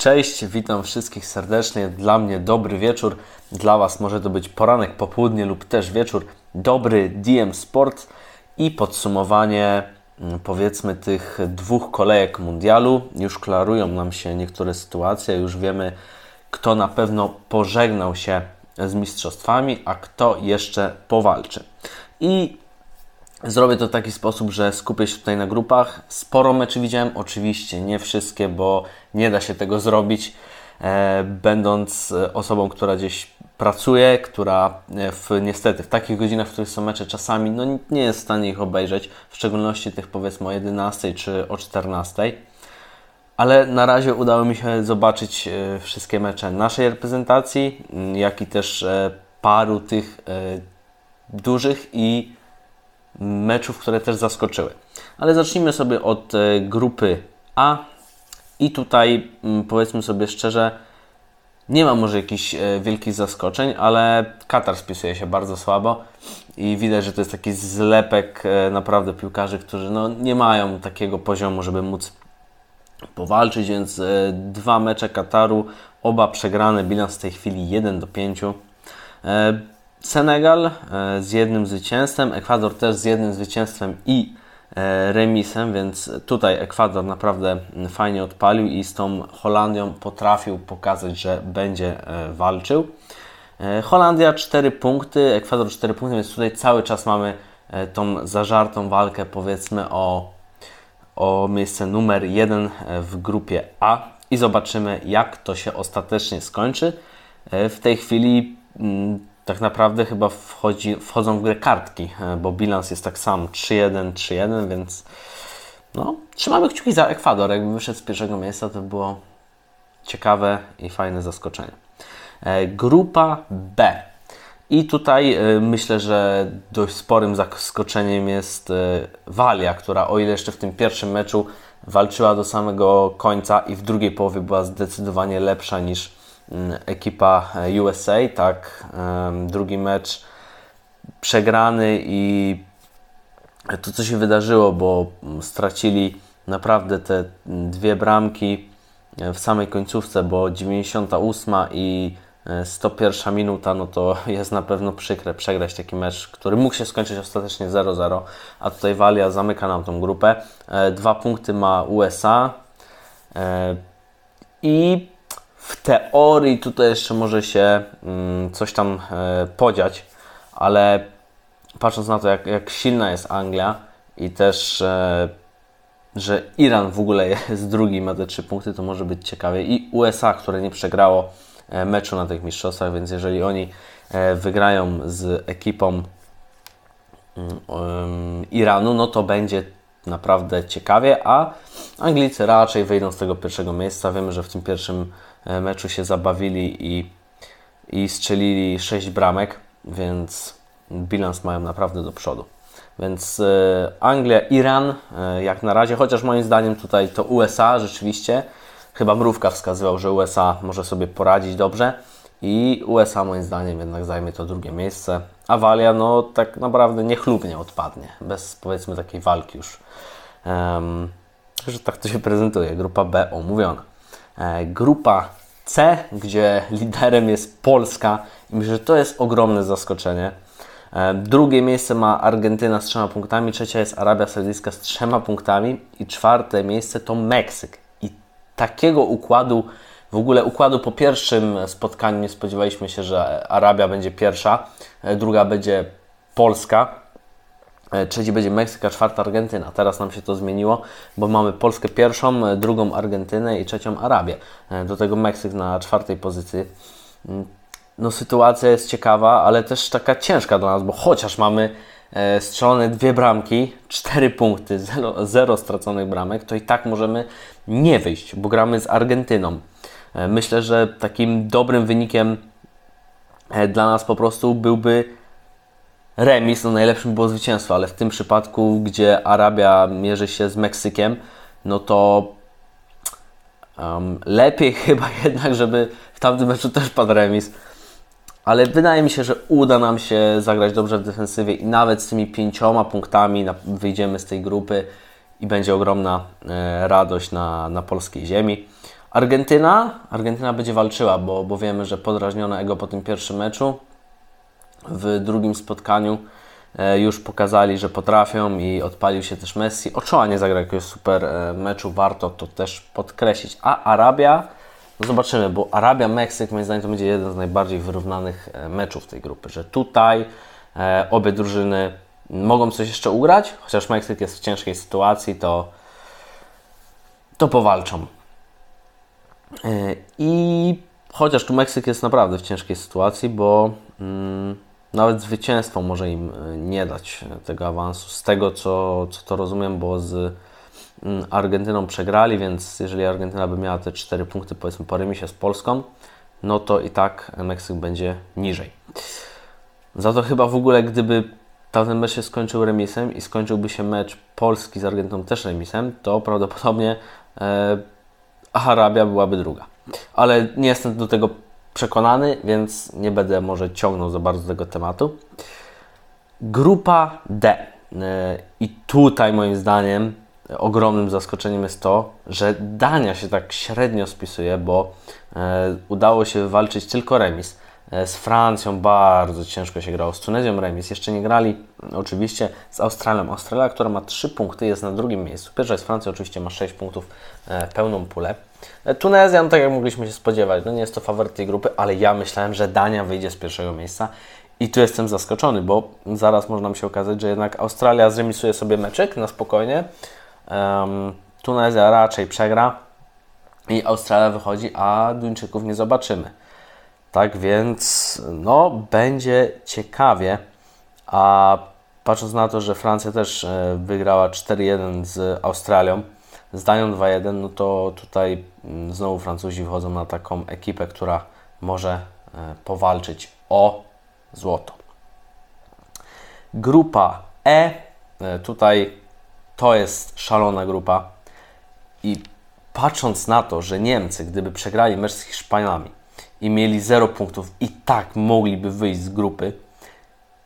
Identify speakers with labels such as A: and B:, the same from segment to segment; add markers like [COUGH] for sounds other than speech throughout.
A: Cześć, witam wszystkich serdecznie. Dla mnie dobry wieczór, dla Was może to być poranek, popołudnie lub też wieczór. Dobry DM Sport i podsumowanie mm, powiedzmy tych dwóch kolejek mundialu. Już klarują nam się niektóre sytuacje, już wiemy kto na pewno pożegnał się z mistrzostwami, a kto jeszcze powalczy. I Zrobię to w taki sposób, że skupię się tutaj na grupach. Sporo meczy widziałem, oczywiście nie wszystkie, bo nie da się tego zrobić, e, będąc e, osobą, która gdzieś pracuje, która e, w, niestety w takich godzinach, w których są mecze, czasami no, nie jest w stanie ich obejrzeć, w szczególności tych powiedzmy o 11 czy o 14. Ale na razie udało mi się zobaczyć wszystkie mecze naszej reprezentacji, jak i też paru tych dużych i meczów, które też zaskoczyły. Ale zacznijmy sobie od e, grupy A i tutaj mm, powiedzmy sobie szczerze, nie ma może jakichś e, wielkich zaskoczeń, ale Katar spisuje się bardzo słabo i widać, że to jest taki zlepek e, naprawdę piłkarzy, którzy no, nie mają takiego poziomu, żeby móc powalczyć, więc dwa mecze Kataru, oba przegrane, bilans w tej chwili 1 do 5. Senegal e, z jednym zwycięstwem, Ekwador też z jednym zwycięstwem i e, remisem, więc tutaj Ekwador naprawdę fajnie odpalił i z tą Holandią potrafił pokazać, że będzie e, walczył. Holandia 4 punkty, Ekwador 4 punkty, więc tutaj cały czas mamy tą zażartą walkę powiedzmy o, o miejsce numer 1 w grupie A i zobaczymy jak to się ostatecznie skończy. W tej chwili mm, tak naprawdę chyba wchodzi, wchodzą w grę kartki, e, bo bilans jest tak sam 3-1, 3-1, więc no, trzymamy kciuki za Ekwador. Jakby wyszedł z pierwszego miejsca, to było ciekawe i fajne zaskoczenie. E, grupa B. I tutaj e, myślę, że dość sporym zaskoczeniem jest Walia, która o ile jeszcze w tym pierwszym meczu walczyła do samego końca i w drugiej połowie była zdecydowanie lepsza niż ekipa e, USA, tak, drugi mecz przegrany i to co się wydarzyło, bo stracili naprawdę te dwie bramki e, w samej końcówce, bo 98 i 101 e, minuta, no to [LAUGHS] jest na pewno przykre przegrać taki mecz, który mógł się skończyć ostatecznie 0-0, a tutaj Walia zamyka nam tą grupę. Dwa punkty ma USA i w teorii tutaj jeszcze może się mm, coś tam e, podziać, ale patrząc na to, jak, jak silna jest Anglia i też, e, że Iran w ogóle jest drugi, ma te trzy punkty, to może być ciekawie. I USA, które nie przegrało e, meczu na tych mistrzostwach, więc jeżeli oni wygrają z ekipą um, Iranu, no to będzie naprawdę ciekawie, a Anglicy raczej wyjdą z tego pierwszego miejsca. Wiemy, że w tym pierwszym E, meczu się zabawili i, i strzelili 6 bramek, więc bilans mają naprawdę do przodu. Więc e, Anglia, Iran e, jak na razie, chociaż moim zdaniem tutaj to USA rzeczywiście, chyba mrówka wskazywał, że USA może sobie poradzić dobrze i USA moim zdaniem jednak zajmie to drugie miejsce, a Walia no tak naprawdę niechlubnie odpadnie, bez powiedzmy takiej walki już. Um, że tak to się prezentuje, grupa B omówiona. E, grupa C, gdzie liderem jest Polska. I myślę, że to jest ogromne zaskoczenie. E, drugie miejsce ma Argentyna z trzema punktami, trzecia jest Arabia Saudyjska z trzema punktami i czwarte miejsce to Meksyk. I takiego układu, w ogóle układu po pierwszym spotkaniu nie spodziewaliśmy się, że Arabia będzie pierwsza, e, druga będzie Polska. E, trzeci będzie Meksyk, a czwarta Argentyna. Teraz nam się to zmieniło, bo mamy Polskę pierwszą, e, drugą Argentynę i trzecią Arabię. Do tego Meksyk na czwartej pozycji. Mm, no sytuacja jest ciekawa, ale też taka ciężka dla nas, bo chociaż mamy strzelone dwie bramki, [LAUGHS] cztery punkty, zero, zero straconych bramek, to i tak możemy nie wyjść, bo gramy z Argentyną. Myślę, że takim dobrym wynikiem dla nas po prostu byłby remis, no najlepszym było zwycięstwo, ale w tym przypadku, gdzie Arabia mierzy się z Meksykiem, no to um, lepiej [LAUGHS] chyba jednak, żeby w tamtym meczu też padł remis. Ale wydaje mi się, że uda nam się zagrać dobrze w defensywie i nawet z tymi pięcioma punktami wyjdziemy z tej grupy i będzie ogromna e, radość na, na polskiej ziemi. Argentyna, Argentyna będzie walczyła, bo, bo wiemy, że podrażnione ego po tym pierwszym meczu w drugim spotkaniu e, już pokazali, że potrafią i odpalił się też Messi. Ochoa nie zagrał jakiegoś super e, meczu, warto to też podkreślić. A Arabia, no zobaczymy, bo Arabia-Meksyk moim zdaniem to będzie jeden z najbardziej wyrównanych e, meczów tej grupy, że tutaj obie drużyny mogą coś jeszcze ugrać, chociaż Meksyk jest w ciężkiej sytuacji, to, to powalczą. I chociaż tu Meksyk jest naprawdę w ciężkiej sytuacji, bo mm, nawet zwycięstwo może im e, nie dać e, tego awansu. Z tego, co, co to rozumiem, bo z mm, Argentyną przegrali, więc jeżeli Argentyna by miała te 4 punkty, powiedzmy po remisie z Polską, no to i tak Meksyk będzie niżej. Za to chyba w ogóle, gdyby tamten mecz się skończył remisem i skończyłby się mecz Polski z Argentyną też remisem, to prawdopodobnie e, Arabia byłaby druga. Ale nie jestem do tego przekonany, więc nie będę może ciągnął za bardzo tego tematu. Grupa D. E, I tutaj moim zdaniem ogromnym zaskoczeniem jest to, że Dania się tak średnio spisuje, bo e, udało się wywalczyć tylko remis. E, z Francją bardzo ciężko się grało, z Tunezją remis. Jeszcze nie grali oczywiście z Australią. Australia, która ma 3 punkty, jest na drugim miejscu. Pierwsza jest Francja, oczywiście ma 6 punktów, pełną pulę. E, Tunezja, no tak jak mogliśmy się spodziewać, no nie jest to faworyt tej grupy, ale ja myślałem, że Dania wyjdzie z pierwszego miejsca i tu jestem zaskoczony, bo zaraz można mi się okazać, że jednak Australia zremisuje sobie meczek na spokojnie, um, Tunezja raczej przegra i Australia wychodzi, a Duńczyków nie zobaczymy. Tak więc, no, będzie ciekawie, a patrząc na to, że Francja też e, wygrała 4-1 z Australią, zdają 2-1, no to tutaj mm, znowu Francuzi wychodzą na taką ekipę, która może e, powalczyć o złoto. Grupa E, e, tutaj to jest szalona grupa i patrząc na to, że Niemcy, gdyby przegrali mecz z Hiszpanami i mieli 0 punktów i tak mogliby wyjść z grupy,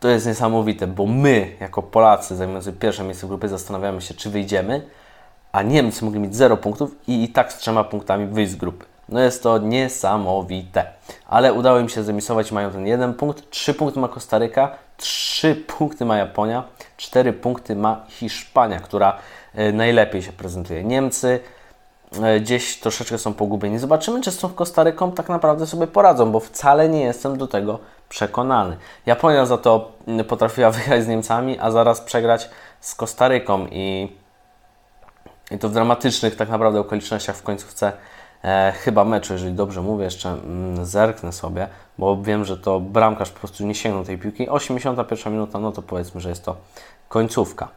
A: to jest niesamowite, bo my, jako Polacy zajmujący pierwsze miejsce w grupie, zastanawiamy się, czy wyjdziemy, a Niemcy mogli mieć 0 punktów i, i tak z trzema punktami wyjść z grupy. No jest to niesamowite. Ale udało im się zemisować, mają ten jeden punkt, 3 punkty ma Kostaryka, 3 punkty ma Japonia, 4 punkty ma Hiszpania, która e, najlepiej się prezentuje. Niemcy gdzieś troszeczkę są pogubieni. Zobaczymy, czy z tą Kostaryką tak naprawdę sobie poradzą, bo wcale nie jestem do tego przekonany. Japonia za to potrafiła [LAUGHS] wygrać z Niemcami, a zaraz przegrać z Kostaryką i i to w dramatycznych tak naprawdę okolicznościach w końcówce e, chyba meczu, jeżeli dobrze mówię, jeszcze mm, zerknę sobie, bo wiem, że to bramkarz po prostu nie sięgnął tej piłki. 81 minuta, no to powiedzmy, że jest to końcówka.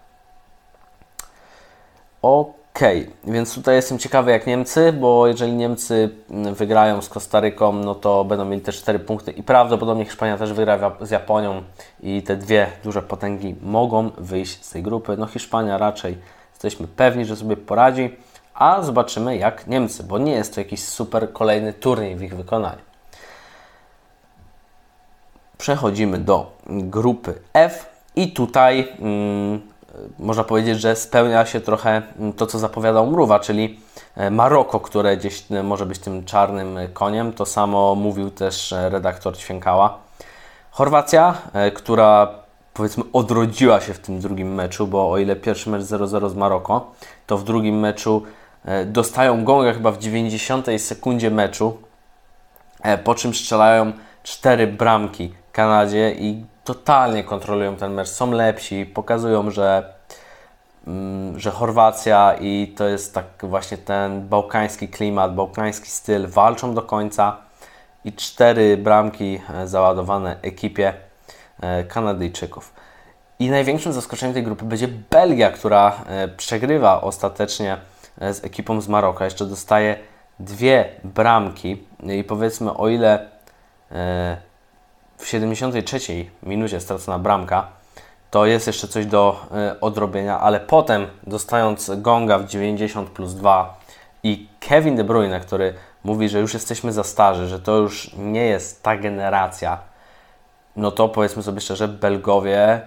A: Ok, więc tutaj jestem ciekawy jak Niemcy, bo jeżeli Niemcy mm, wygrają z Kostaryką, no to będą mieli te 4 punkty i prawdopodobnie Hiszpania też wygra z Japonią i te dwie duże potęgi mogą wyjść z tej grupy. No Hiszpania raczej Jesteśmy pewni, że sobie poradzi, a zobaczymy jak Niemcy, bo nie jest to jakiś super kolejny turniej w ich wykonaniu. Przechodzimy do grupy F i tutaj mm, można powiedzieć, że spełnia się trochę to, co zapowiadał Mruwa, czyli e, Maroko, które gdzieś e, może być tym czarnym koniem. To samo mówił też e, redaktor Ćwiękała. Chorwacja, która powiedzmy odrodziła się w tym drugim meczu, bo o ile pierwszy mecz 0-0 z Maroko, to w drugim meczu e, dostają gonga chyba w 90 sekundzie meczu, e, po czym strzelają cztery bramki Kanadzie i totalnie kontrolują ten mecz. Są lepsi, pokazują, że, mm, że Chorwacja i to jest tak właśnie ten bałkański klimat, bałkański styl, walczą do końca i cztery bramki e, załadowane ekipie E, Kanadyjczyków. I największym zaskoczeniem tej grupy będzie Belgia, która e, przegrywa ostatecznie z ekipą z Maroka. Jeszcze dostaje dwie bramki i powiedzmy o ile w 73 minucie stracona bramka, to jest jeszcze coś do odrobienia, ale potem dostając gonga w 90 plus 2 i Kevin De Bruyne, który mówi, że już jesteśmy za starzy, że to już nie jest ta generacja, no to powiedzmy sobie szczerze, Belgowie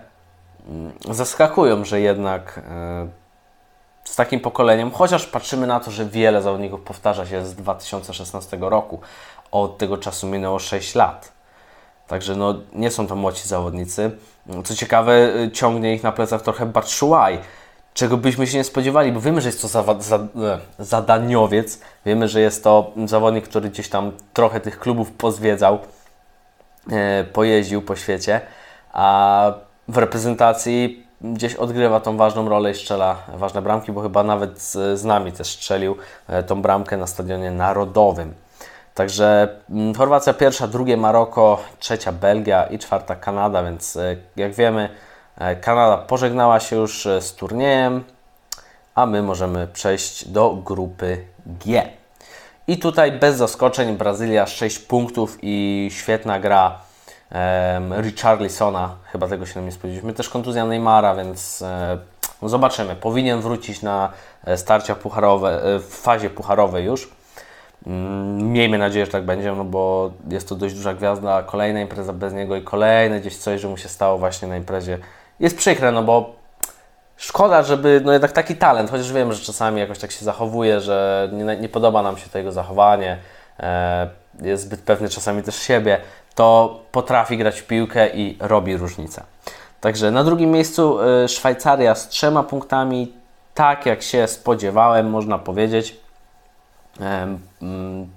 A: mm, zaskakują, że jednak e, z takim pokoleniem, chociaż patrzymy na to, że wiele zawodników powtarza się z 2016 roku. Od tego czasu minęło 6 lat. Także no, nie są to młodzi zawodnicy. Co ciekawe, y, ciągnie ich na plecach trochę Batshuayi, czego byśmy się nie spodziewali, bo wiemy, że jest to za, za, e, zadaniowiec, wiemy, że jest to zawodnik, który gdzieś tam trochę tych klubów pozwiedzał, e, pojeździł po świecie, a w reprezentacji gdzieś odgrywa tą ważną rolę i strzela ważne bramki, bo chyba nawet z, z nami też strzelił e, tą bramkę na stadionie narodowym. Także mm, Chorwacja pierwsza, drugie Maroko, trzecia Belgia i czwarta Kanada, więc e, jak wiemy, e, Kanada pożegnała się już z turniejem, a my możemy przejść do grupy G. I tutaj bez zaskoczeń Brazylia 6 punktów i świetna gra um, Richarlisona, chyba tego się nie spodziewaliśmy. Też kontuzja Neymara, więc e, no zobaczymy. Powinien wrócić na e, starcia pucharowe, e, w fazie pucharowej już. Mm, miejmy nadzieję, że tak będzie, no bo jest to dość duża gwiazda. Kolejna impreza bez niego i kolejne gdzieś coś, że mu się stało właśnie na imprezie. Jest przykre, no bo szkoda, żeby, no jednak taki talent, chociaż wiem, że czasami jakoś tak się zachowuje, że nie, nie podoba nam się to jego zachowanie, e, jest zbyt pewny czasami też siebie to potrafi grać w piłkę i robi różnicę. Także na drugim miejscu y, Szwajcaria z trzema punktami, tak jak się spodziewałem, można powiedzieć. Mm,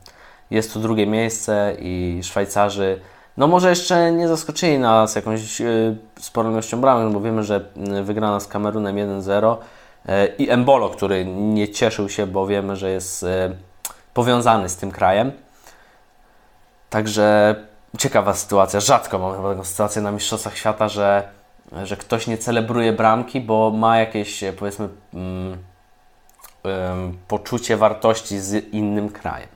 A: jest to drugie miejsce i Szwajcarzy, no może jeszcze nie zaskoczyli nas jakąś y, sporą ilością bramek, bo wiemy, że y, wygrana z Kamerunem 1-0 i Embolo, który nie cieszył się, bo wiemy, że jest powiązany z tym krajem. Także ciekawa sytuacja. Rzadko mamy chyba taką sytuację na Mistrzostwach Świata, że, że ktoś nie celebruje bramki, bo ma jakieś powiedzmy um, poczucie wartości z innym krajem.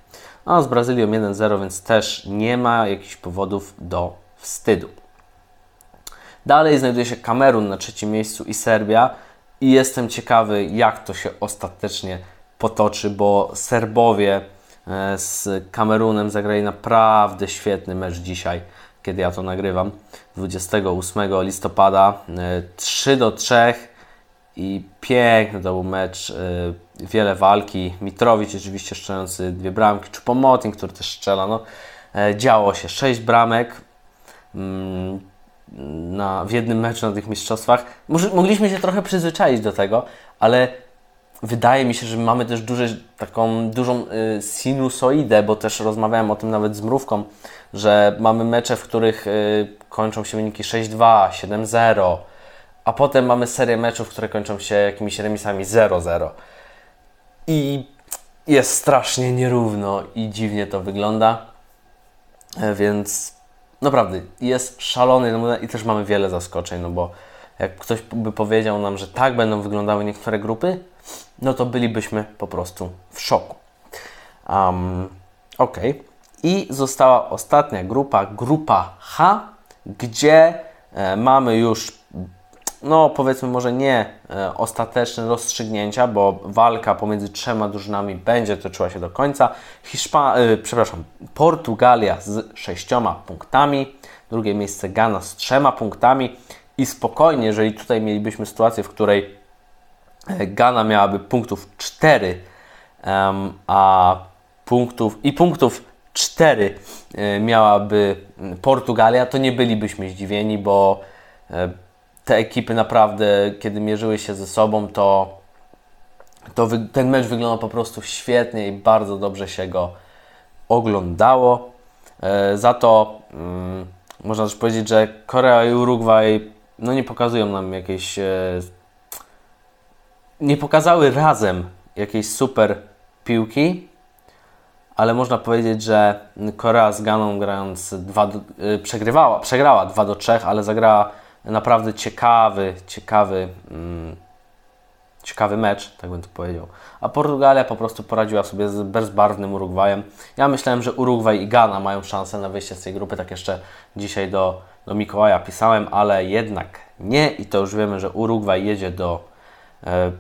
A: No, z Brazylią 1-0, więc też nie ma jakichś powodów do wstydu. Dalej znajduje się Kamerun na trzecim miejscu i Serbia. I jestem ciekawy, jak to się ostatecznie potoczy, bo Serbowie E, z Kamerunem zagrali naprawdę świetny mecz dzisiaj, kiedy ja to nagrywam. 28 listopada 3 e, do 3 i piękny to był mecz. E, wiele walki. Mitrowicz oczywiście strzelający dwie bramki, czy Pomotin, który też strzela. No, działo się 6 bramek mm, na, w jednym meczu na tych mistrzostwach. Mogliśmy się trochę przyzwyczaić do tego, ale wydaje mi się, że mamy też duży, taką dużą y, sinusoidę, bo też rozmawiałem o tym nawet z Mrówką, że mamy mecze, w których y, kończą się wyniki 6-2, 7-0, a potem mamy serię meczów, które kończą się jakimiś remisami 0-0. I jest strasznie nierówno i dziwnie to wygląda, e, więc naprawdę jest szalony i też mamy wiele zaskoczeń, no bo jak ktoś by powiedział nam, że tak będą wyglądały niektóre grupy, no to bylibyśmy po prostu w szoku. Um, ok. I została ostatnia grupa, grupa H, gdzie e, mamy już, no powiedzmy może nie e, ostateczne rozstrzygnięcia, bo walka pomiędzy trzema drużynami będzie toczyła się do końca. Hiszpa e, przepraszam, Portugalia z sześcioma punktami, drugie miejsce Ghana z trzema punktami i spokojnie, jeżeli tutaj mielibyśmy sytuację, w której Ghana miałaby punktów 4, a punktów i punktów 4 e, miałaby Portugalia, to nie bylibyśmy zdziwieni, bo e, te ekipy naprawdę, kiedy mierzyły się ze sobą, to, to ten mecz wyglądał po prostu świetnie i bardzo dobrze się go oglądało. E, za to mm, można też powiedzieć, że Korea i Urugwaj no nie pokazują nam jakiejś nie pokazały razem jakiejś super piłki, ale można powiedzieć, że Korea z Ganą grając 2 do, y, przegrywała, przegrała 2 do 3, ale zagrała naprawdę ciekawy, ciekawy, mm, ciekawy mecz, tak bym to powiedział. A Portugalia po prostu poradziła sobie z bezbarwnym Urugwajem. Ja myślałem, że Urugwaj i Ghana mają szansę na wyjście z tej grupy, tak jeszcze dzisiaj do, do Mikołaja pisałem, ale jednak nie i to już wiemy, że Urugwaj jedzie do e,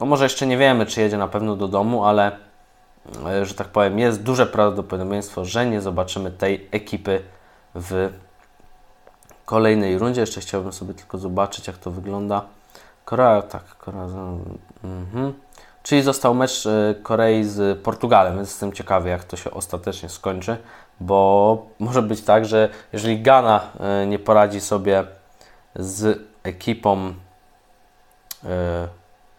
A: no może jeszcze nie wiemy, czy jedzie na pewno do domu, ale e, że tak powiem, jest duże prawdopodobieństwo, że nie zobaczymy tej ekipy w kolejnej rundzie. Jeszcze chciałbym sobie tylko zobaczyć, jak to wygląda. Korea, tak, Korea. Mhm. Czyli został mecz e, Korei z Portugalem, więc jestem ciekawy, jak to się ostatecznie skończy, bo może być tak, że jeżeli Ghana e, nie poradzi sobie z ekipą e,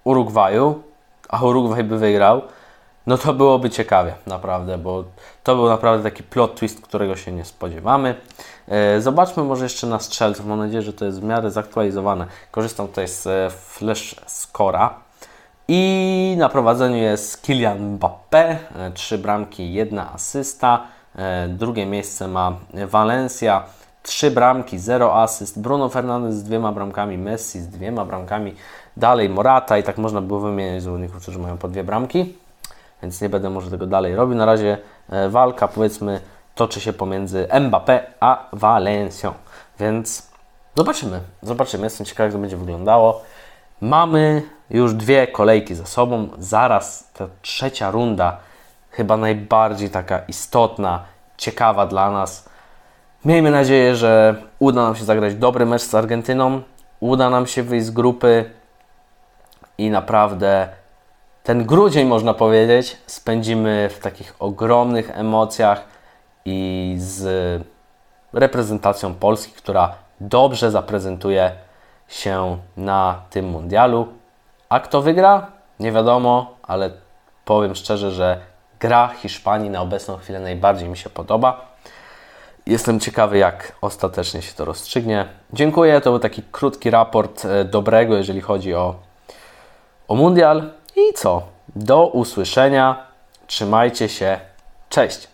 A: Urugwaju, a Urugwaj by wygrał, no to byłoby ciekawie, naprawdę, bo to był naprawdę taki plot twist, którego się nie spodziewamy. Zobaczmy może jeszcze na strzelców. Mam nadzieję, że to jest w miarę zaktualizowane. Korzystam tutaj z Flash Scora i na prowadzeniu jest Kylian Mbappé, e, trzy bramki, jedna asysta. E, drugie miejsce ma Valencia, trzy bramki, zero asyst. Bruno Fernandes z dwiema bramkami, Messi z dwiema bramkami. Dalej Morata i tak można było wymieniać zawodników, którzy mają po dwie bramki. Więc nie będę może tego dalej robił. Na razie e, walka powiedzmy toczy się pomiędzy Mbappé a Valencią. Więc zobaczymy. Zobaczymy. Jestem ciekaw, jak to będzie wyglądało. Mamy już dwie kolejki za sobą, zaraz ta trzecia runda, chyba najbardziej taka istotna, ciekawa dla nas. Miejmy nadzieję, że uda nam się zagrać dobry mecz z Argentyną, uda nam się wyjść z grupy i naprawdę ten grudzień, można powiedzieć, spędzimy w takich ogromnych emocjach i z reprezentacją Polski, która dobrze zaprezentuje się na tym mundialu. A kto wygra? Nie wiadomo, ale powiem szczerze, że gra Hiszpanii na obecną chwilę najbardziej mi się podoba. Jestem ciekawy, jak ostatecznie się to rozstrzygnie. Dziękuję. To był taki krótki raport e, dobrego, jeżeli chodzi o, o mundial. I co? Do usłyszenia. Trzymajcie się. Cześć.